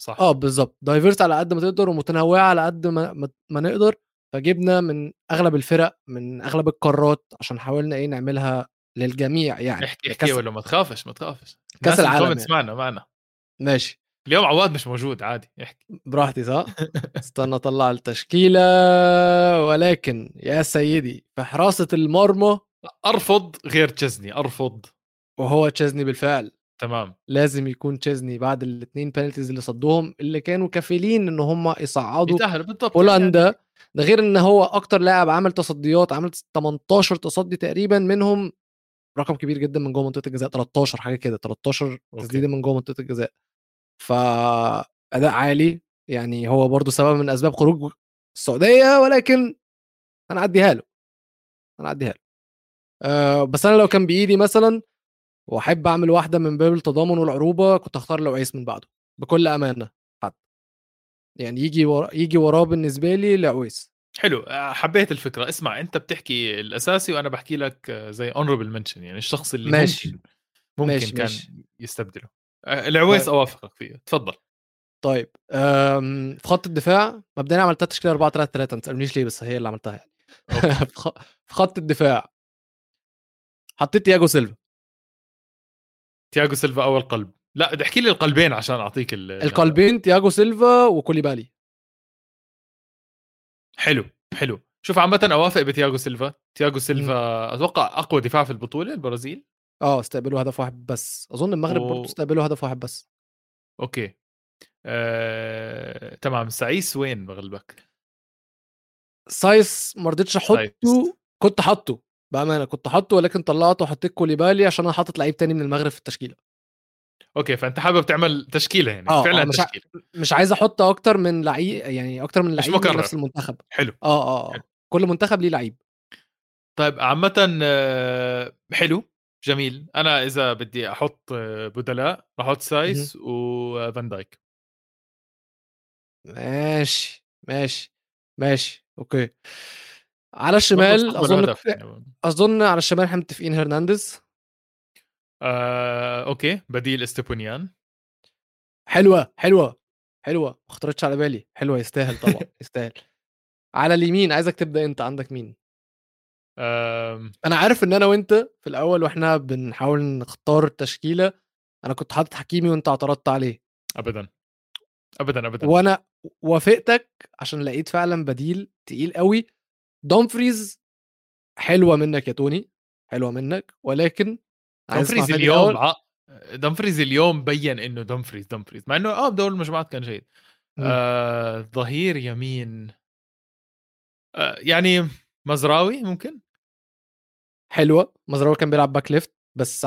صح. آه بالظبط دايفيرس على قد ما تقدر ومتنوعة على قد ما, ما- نقدر. فجبنا من أغلب الفرق من أغلب القارات عشان حاولنا إيه نعملها للجميع يعني احكي احكي ولا ما تخافش ما تخافش. كاس العالم يعني. معنا معنا. ماشي. اليوم عواد مش موجود عادي احكي. براحتي صح؟ استنى أطلع التشكيلة. ولكن يا سيدي في حراسة المرمى أرفض غير تشزني أرفض. وهو تشيزني بالفعل. تمام. لازم يكون تشيزني بعد الاثنين بنالتيز اللي صدوهم اللي كانوا كفيلين إن هم يصعدوا بالضبط. هولندا ده غير إن هو أكتر لاعب عمل تصديات عمل 18 تصدي تقريبا منهم رقم كبير جدا من جوه منطقة الجزاء 13 حاجة كده 13 تسديدة من جوه منطقة الجزاء. فاداء عالي يعني هو برضو سبب من أسباب خروج السعودية ولكن هنعديها له. هنعديها له. أه بس أنا لو كان بإيدي مثلا وأحب أعمل واحدة من باب التضامن والعروبة كنت اختار لعويس من بعده بكل أمانة حد يعني يجي ورا يجي وراه بالنسبة لي لعويس. حلو. آه، حبيت الفكرة. اسمع أنت بتحكي الأساسي وأنا بحكي لك زي honorable mention يعني الشخص اللي ماشي. ممكن ممكن ماشي، كان ماشي. يستبدله. آه، العويس طيب. أوافقك فيه. تفضل طيب أم، في خط الدفاع مبدئيا عملتها تشكيلة 4 3 3 ما تسألنيش ليه بس هي اللي عملتها يعني. في خط الدفاع حطيت تياجو سيلفا. تياغو سيلفا اول قلب لا أحكي لي القلبين عشان أعطيك ال- القلبين تياجو سيلفا وكوليبالي. حلو حلو. شوف عامة أوافق بتياغو سيلفا. تياغو سيلفا أتوقع أقوى دفاع في البطولة البرازيل. آه استقبلوا هدف واحد بس. أظن المغرب و- برضه استقبلوا هدف واحد بس. okay. آه... تمام. سايس وين بغلبك؟ سايس ما رضيتش أحطه. كنت حاطه. بأمانة كنت حاطه ولكن طلعته وحطيت كوليبالي عشان أنا حاطط لعيب تاني من المغرب في التشكيلة. okay فأنت حابب تعمل تشكيلة يعني آه، فعلا آه، مش تشكيلة. مش عايز أحط أكتر من لعيب يعني أكتر من لعيب من. نفس المنتخب. حلو آه آه حلو. كل منتخب ليه لعيب. طيب عامة آه، حلو جميل. أنا إذا بدي أحط آه، بدلاء بحط سايس وفان دايك. ماشي ماشي ماشي okay. على الشمال أظن يعني. أظن على الشمال إحنا متفقين هرنانديز. آه، okay بديل إستوبينيان حلوة حلوة حلوة. ما خطرتش على بالي. حلوة يستاهل طبعا يستاهل. على اليمين عايزك تبدأ أنت. عندك مين؟ آم، أنا عارف إن أنا وأنت في الأول وإحنا بنحاول نختار التشكيله أنا كنت حاطط حكيمي وأنت اعترضت عليه. ابدا. ابدا ابدا. وأنا وافقتك عشان لقيت فعلا بديل تقيل قوي. دومفريز حلوة منك يا توني حلوة منك ولكن فادي اليوم. ع... دمفريز اليوم بين إنه دمفريز دمفريز مع إنه آه بدور المجموعات كان جيد. آه ظهير يمين. آه يعني مزراوي ممكن؟ حلوة مزراوي كان بيلعب back left بس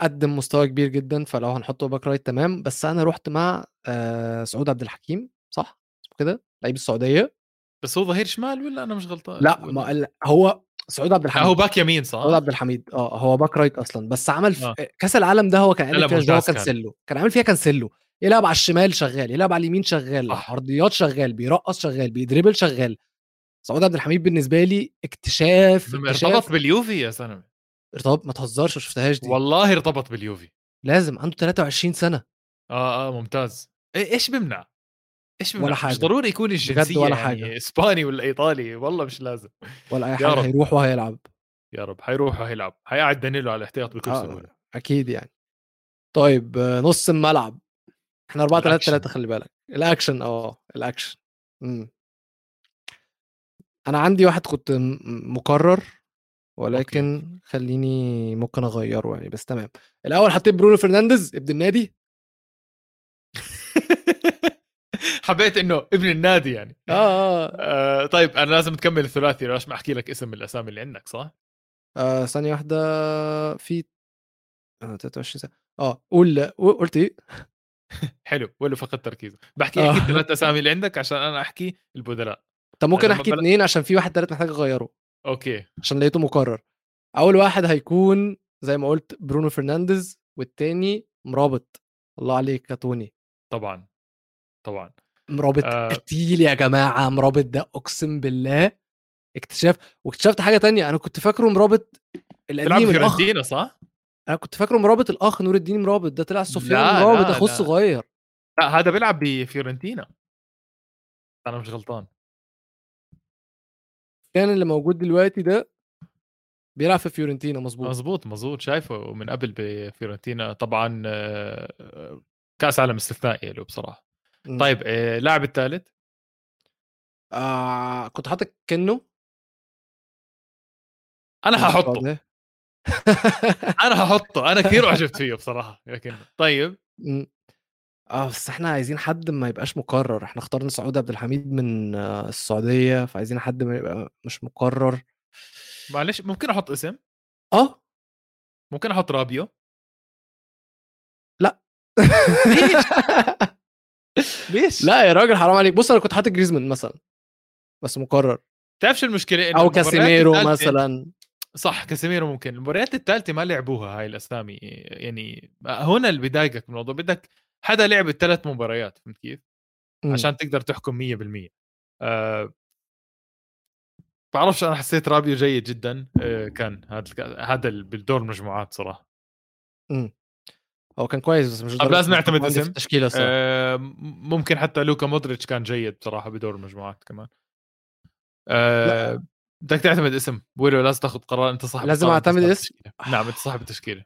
قدم مستوى كبير جدا فلو هنحطه back right تمام بس أنا رحت مع آه سعود عبد الحكيم صح؟ كده؟ لعيب السعودية. بس هو ظهير شمال ولا أنا مش غلطان؟ لا ولا... ما هو سعود عبد آه الحميد. هو back يمين صح؟ سعود عبد الحميد. آه هو back right أصلا. بس عمل في آه. كأس العالم ده هو كان عامل فيها جواو. كانسيلو. كان عامل فيها كانسيلو. يلعب على الشمال شغال يلعب على اليمين شغال صح. عرضيات شغال بيرقص شغال بي dribble شغال. سعود عبد الحميد بالنسبة لي اكتشاف اكتشاف ارتبط باليوفي يا زلمه ارتباط ما تهزرش ما شفتهاش دي. والله ارتبط باليوفي. لازم عنده 23 سنة. آه آه ممتاز. إيش بمنع؟ إيش؟ ولا حاجة. مش ضروري يكون الجنسية ولا يعني حاجة. إسباني ولا إيطالي والله مش لازم ولا أي حاجة. هيروح وهيلعب يا رب حيروح وهيلعب حيقعد دانيلو على الاحتياط بكل آه. سهولة أكيد يعني طيب نص الملعب إحنا 4 3 الأكشن. 3 خلي بالك الأكشن آه الأكشن امم أنا عندي واحد كنت مكرر ولكن خليني ممكن أغيره يعني بس تمام الأول حطيت برونو فرنانديز ابن النادي حبيت إنه ابن النادي يعني. آه آه. آه طيب أنا لازم تكمل الثلاثي ليش ما أحكي لك اسم الأسامي اللي عندك صح؟ آه، ثانية واحدة في آه 23 سنة. آه قول قلت إيه؟ حلو ولا فقدت تركيزه بحكي آه. لك الثلاث أسامي اللي عندك عشان أنا أحكي البدلاء. طب ممكن أحكي بل- اتنين عشان في واحد تالت محتاج أغيره. okay. عشان لقيته مكرر. أول واحد هيكون زي ما قلت برونو فرنانديز والتاني مرابط. الله عليك يا توني. طبعا. طبعا مرابط آه. قتيل يا جماعة مرابط ده أقسم بالله اكتشاف واكتشفت حاجة تانية أنا كنت فاكره مرابط القديم الأخ صح؟ أنا كنت فاكره مرابط الأخ نور الدين مرابط ده طلع سفيان مرابط أخوه. الصغير لا هذا بيلعب بفيورنتينا أنا مش غلطان كان اللي موجود دلوقتي ده بيلعب في فيورنتينا مظبوط مزبوط مزبوط شايفه من قبل بفيورنتينا طبعا آه، آه، كأس عالم استثنائي له بصراحة. طيب آه، اللاعب الثالث آه كنت حاطط كنو أنا ححطه السعودية. أنا هحطه أنا كثير عجبت فيه بصراحة لكن طيب. مم. آه بس إحنا عايزين حد ما يبقاش مكرر إحنا اخترنا سعود عبد الحميد من السعودية فعايزين حد ما يبقى مش مكرر معلش ممكن أحط اسم آه. ممكن أحط رابيو؟ لا. ليش؟ ليش؟ لا يا راجل حرام عليك. بص أنا كنت حاطط جريزمان مثلا بس مكرر. تعرف شو المشكلة أو كاسيميرو مثلا. صح كاسيميرو ممكن. المباريات الثالثه ما لعبوها هاي الأسامي. يعني هنا اللي بضايقك من الموضوع. بدك حدا لعب الثلاث مباريات فهمت كيف؟ عشان تقدر تحكم 100% أه بعرفش أنا حسيت رابيو جيد جدا. أه كان هذا هذا ال- بالدور المجموعات صراحة. هو كان كويس بس مش طب درجة لازم نعتمد اسم؟ التشكيلة الصراحه أه ممكن حتى لوكا مودريتش كان جيد بصراحة بدور المجموعات كمان. أه بدك تعتمد اسم. ويلو لازم تاخذ قرار انت صاحب لازم صاحب اسم؟ التشكيلة. نعم انت صاحب التشكيلة.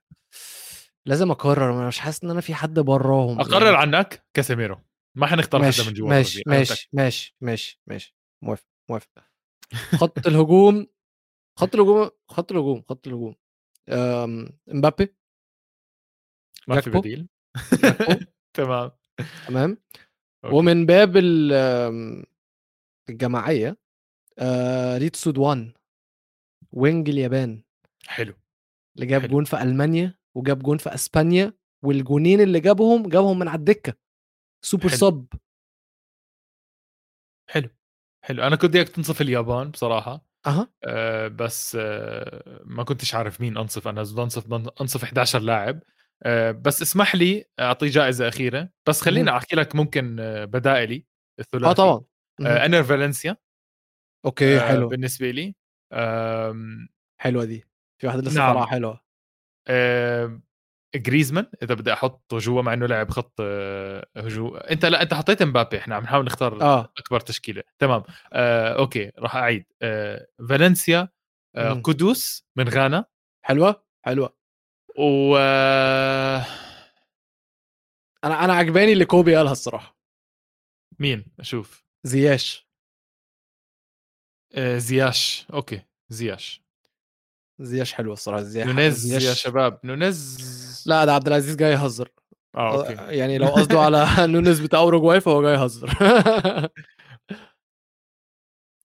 لازم أقرر أنا مش حاسس إن أنا في حد براهم أقرر يعني. عنك؟ كاسيميرو. ما حنختار حدا من جوا ماشي ماشي ماشي ماشي ماشي. موافق موافق. خط الهجوم خط الهجوم خط الهجوم خط الهجوم. امبابي ما في. بديل. تمام. تمام. ومن باب الجماعية آه، ريتسو دوان wing اليابان. حلو. اللي جاب. جون في ألمانيا وجاب جون في إسبانيا والجونين اللي جابهم جابهم من على الدكة. سوبر حلو. sub. حلو. حلو. أنا كنت إياك تنصف اليابان بصراحة. أها. أه بس أه ما كنتش عارف مين أنصف. أنا بدي أنصف انصف 11 لاعب. أه بس اسمح لي أعطي جائزة أخيرة. بس خليني. أحكي لك ممكن آه، بدائلي الثلاثي. آه طبعا. آه أنر فالنسيا. okay آه حلو. بالنسبة لي. حلوة دي. في واحدة لسه نعم. حلوة. جريزمان إذا بدي احطه جوا مع إنه لعب خط آه، هجوم. أنت لا أنت حطيت مبابي. إحنا عم نحاول نختار آه. أكبر تشكيلة. تمام. آه، okay راح أعيد. آه، فالنسيا آه،. قدوس من غانا. حلوة؟ حلوة. و آه، أنا أنا عجباني اللي كوبي قالها الصراحة. مين؟ أشوف. زياش. آه، زياش. okay. زياش. زياش حلوة الصراحة. زياش نونيز زياش. يا شباب. نونيز. لا ده عبد العزيز جاي يهزر. آه okay. يعني لو قصده على نونيز بتاع أوروجواي فهو جاي يهزر.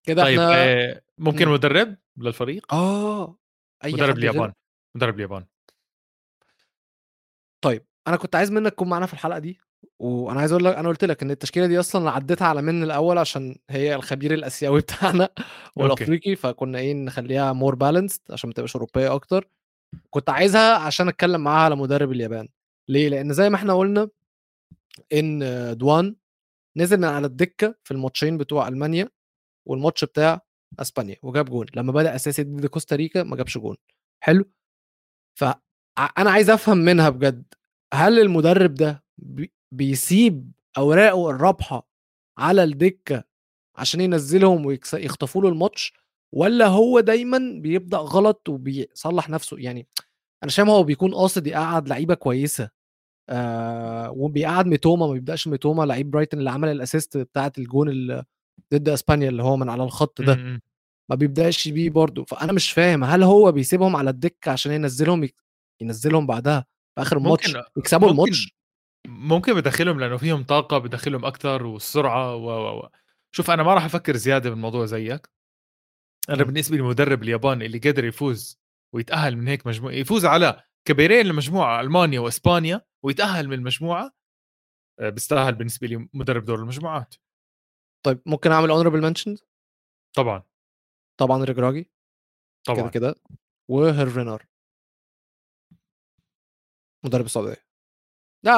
كده طيب إحنا آه، ممكن مم. مدرب للفريق؟ آه أي مدرب اليابان. مدرب اليابان. طيب أنا كنت عايز منك تكون معانا في الحلقة دي وأنا عايز أقول لك أنا قلت لك إن التشكيلة دي أصلا عديتها على من الأول عشان هي الخبير الأسيوي بتاعنا والأفريقي فكنا إيه نخليها مور بالانسد عشان ما تبقاش أوروبية أكتر. كنت عايزها عشان أتكلم معاها على مدرب اليابان. ليه؟ لأن زي ما إحنا قلنا إن دوان نزل من على الدكة في الماتشين بتوع ألمانيا والماتش بتاع أسبانيا وجاب جون. لما بدأ أساسي ضد كوستاريكا ما جابش جون. حلو؟ فانا عايز أفهم منها بجد هل المدرب ده بي- بيسيب أوراقه الرابحة على الدكة عشان ينزلهم ويخطفوا له الماتش ولا هو دايما بيبدأ غلط وبيصلح نفسه يعني أنا شايف هو بيكون قاصد يقعد لعيبة كويسة آه وبيقعد ميتوما ما بيبدأش ميتوما لعيب برايتون اللي عمل الأسيست بتاعة الجون ضد إسبانيا اللي هو من على الخط ده م- م. ما بيبدأش بيه برضه فأنا مش فاهم هل هو بيسيبهم على الدكة عشان ينزلهم. ينزلهم بعدها في آخر الماتش يكسبوا الماتش. ممكن بدخلهم لأنه فيهم طاقة بدخلهم أكثر والسرعه و و و. شوف أنا ما راح أفكر زيادة بالموضوع زيك. أنا. بالنسبة لي المدرب الياباني اللي قدر يفوز ويتأهل من هيك مجموعة يفوز على كبيرين المجموعه ألمانيا وإسبانيا ويتأهل من المجموعه آه، بيستأهل بالنسبة لي مدرب دور المجموعات. طيب ممكن أعمل honorable mentions طبعا. طبعا ركراكي. كده طبعا. كده. وهيرفي رينار مدرب السعودية. لا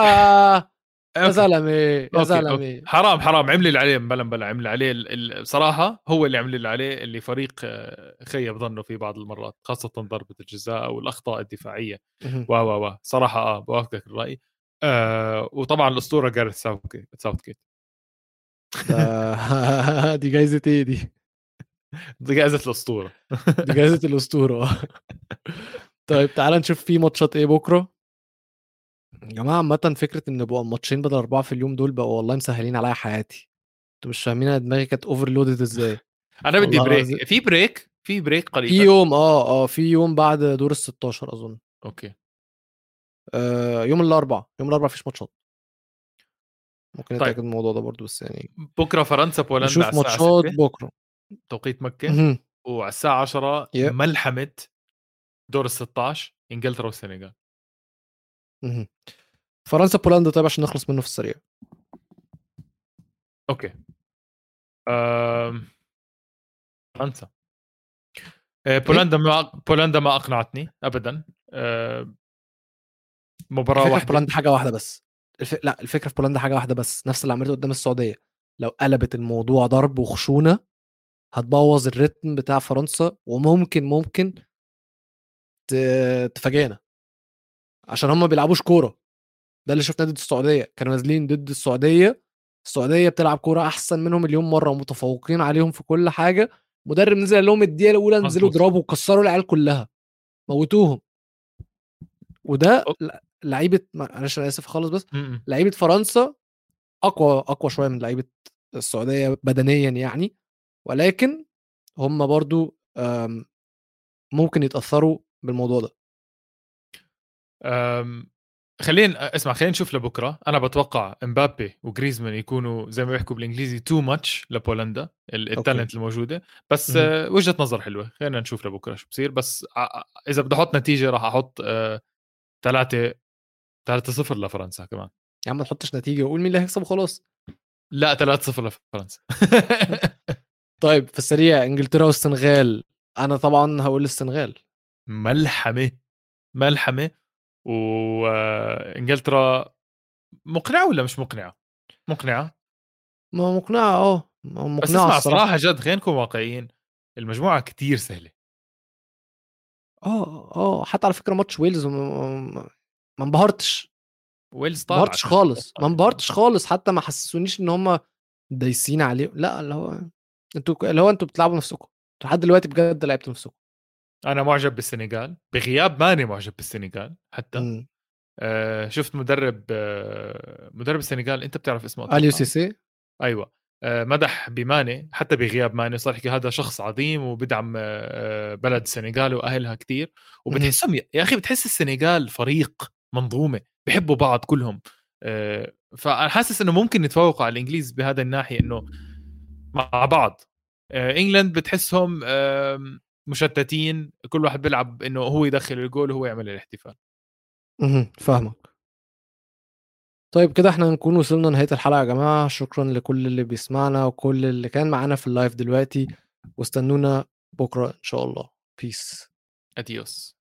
يا. زلمة يا. زلمة. حرام حرام. عمل اللي عليه مبلا مبلا عمل عليه بصراحه هو اللي عمل اللي عليه اللي فريق آه، خيب ظنه في بعض المرات خاصة ضربة الجزاء أو الأخطاء الدفاعية. و و و. صراحة آه بوافقك الرأي. آه وطبعا الأسطورة جارث ساوث ده دي جايزة إيه دي؟ جائزه الأسطورة. دي جايزة الأسطورة طيب تعال نشوف في ماتشات إيه بكرة. يا جماعة عامه فكرة إن بقوا ماتشين بدل أربعة في اليوم دول بقوا والله مسهلين عليا حياتي. أنتوا مش فاهمين أنا دماغي كانت overloaded إزاي. أنا بدي بريك. في بريك في بريك في قريبا. يوم آه آه في يوم بعد دور ال 16 أظن. okay. آه يوم الأربعاء. يوم الأربعاء مفيش ماتشات. ممكن طيب. نتاكد من الموضوع ده برضو بس يعني بكرة فرنسا بولندا نشوف ماتشات 6 بكرة. توقيت مكة. وعلى الساعة 10 yep. ملحمة دور ال 16 إنجلترا والسنغال. فرنسا بولندا. طيب عشان نخلص منه في السريع. أوكي. أم... فرنسا. آه، بولندا ما بولندا ما أقنعتني ابدا. أه... مباراة الفكرة في واحدة. بولندا حاجة واحدة بس. الف... لا الفكرة في بولندا حاجة واحدة بس. نفس اللي عملته قدام السعودية. لو قلبت الموضوع ضرب وخشونة هتبوظ الريتم بتاع فرنسا وممكن ممكن ت... تفاجئنا. عشان هم ما بيلعبوش كورة. ده اللي شفناه ضد السعودية. كانوا نازلين ضد السعودية. السعودية بتلعب كورة أحسن منهم مليون مرة ومتفوقين عليهم في كل حاجة. مدرب نزل قال لهم الدقيقه الأولى انزلوا. اضربوا وكسروا العيال كلها. موتوهم. وده لعيبة معلش أنا آسف خالص بس م-م. لعيبة فرنسا أقوى أقوى شوية من لعيبة السعودية بدنيا يعني. ولكن هم برضو آم، ممكن يتأثروا بالموضوع ده. خلينا اسمع خلينا نشوف لبكرة. أنا بتوقع إمبابي وجريزمان يكونوا زي ما بيحكوا بالإنجليزي تو ماتش لبولندا ال- التالنت الموجودة. بس مهم. آه، وجهة نظر حلوة. خلينا نشوف لبكرة شو بصير. بس ع- إذا بدي أحط نتيجة راح أحط آه، ثلاثة ثلاثة صفر لفرنسا كمان. يا عم ما تحطش نتيجة وقول مين اللي هيكسب وخلاص. لا ثلاثة صفر لفرنسا. طيب في السريع إنجلترا والسنغال. أنا طبعا هقول السنغال. ملحمة ملحمة. وإنجلترا مقنعة ولا مش مقنعة؟ مقنعة. ما مقنعة آه. ما بس مقنعة اسمع صراحة جد خلينا نكون واقعيين المجموعة كتير سهلة. آه آه. حتى على فكرة ماتش ويلز ما ما انبهرتش. ويلز ما طالع انبهرتش خالص. ما انبهرتش خالص. حتى ما حسسونيش إن هم دايسين عليه لا اللي هو أنتوا اللي هو أنتوا بتلعبوا نفسكم. لحد دلوقتي بجد لعبتوا نفسكم. أنا معجب بالسنغال بغياب ماني معجب بالسنغال حتى. مم. آه شفت مدرب آه مدرب السنغال أنت بتعرف اسمه أليو. سي سي أيوه. آه مدح بماني حتى بغياب ماني صار يحكي هذا شخص عظيم وبدعم آه بلد السنغال وأهلها كتير. وبتحسهم يا أخي بتحس السنغال فريق منظومة بحبوا بعض كلهم. آه فأنا حاسس إنه ممكن يتفوقوا على الإنجليز بهذا الناحية إنه مع بعض. England بتحسهم مشتتين كل واحد بيلعب إنه هو يدخل الجول وهو يعمل الاحتفال. مهم. فاهمك. طيب كده إحنا نكون وصلنا نهاية الحلقة يا جماعة. شكرا لكل اللي بيسمعنا وكل اللي كان معانا في ال live دلوقتي. واستنونا بكرة إن شاء الله. بيس اديوس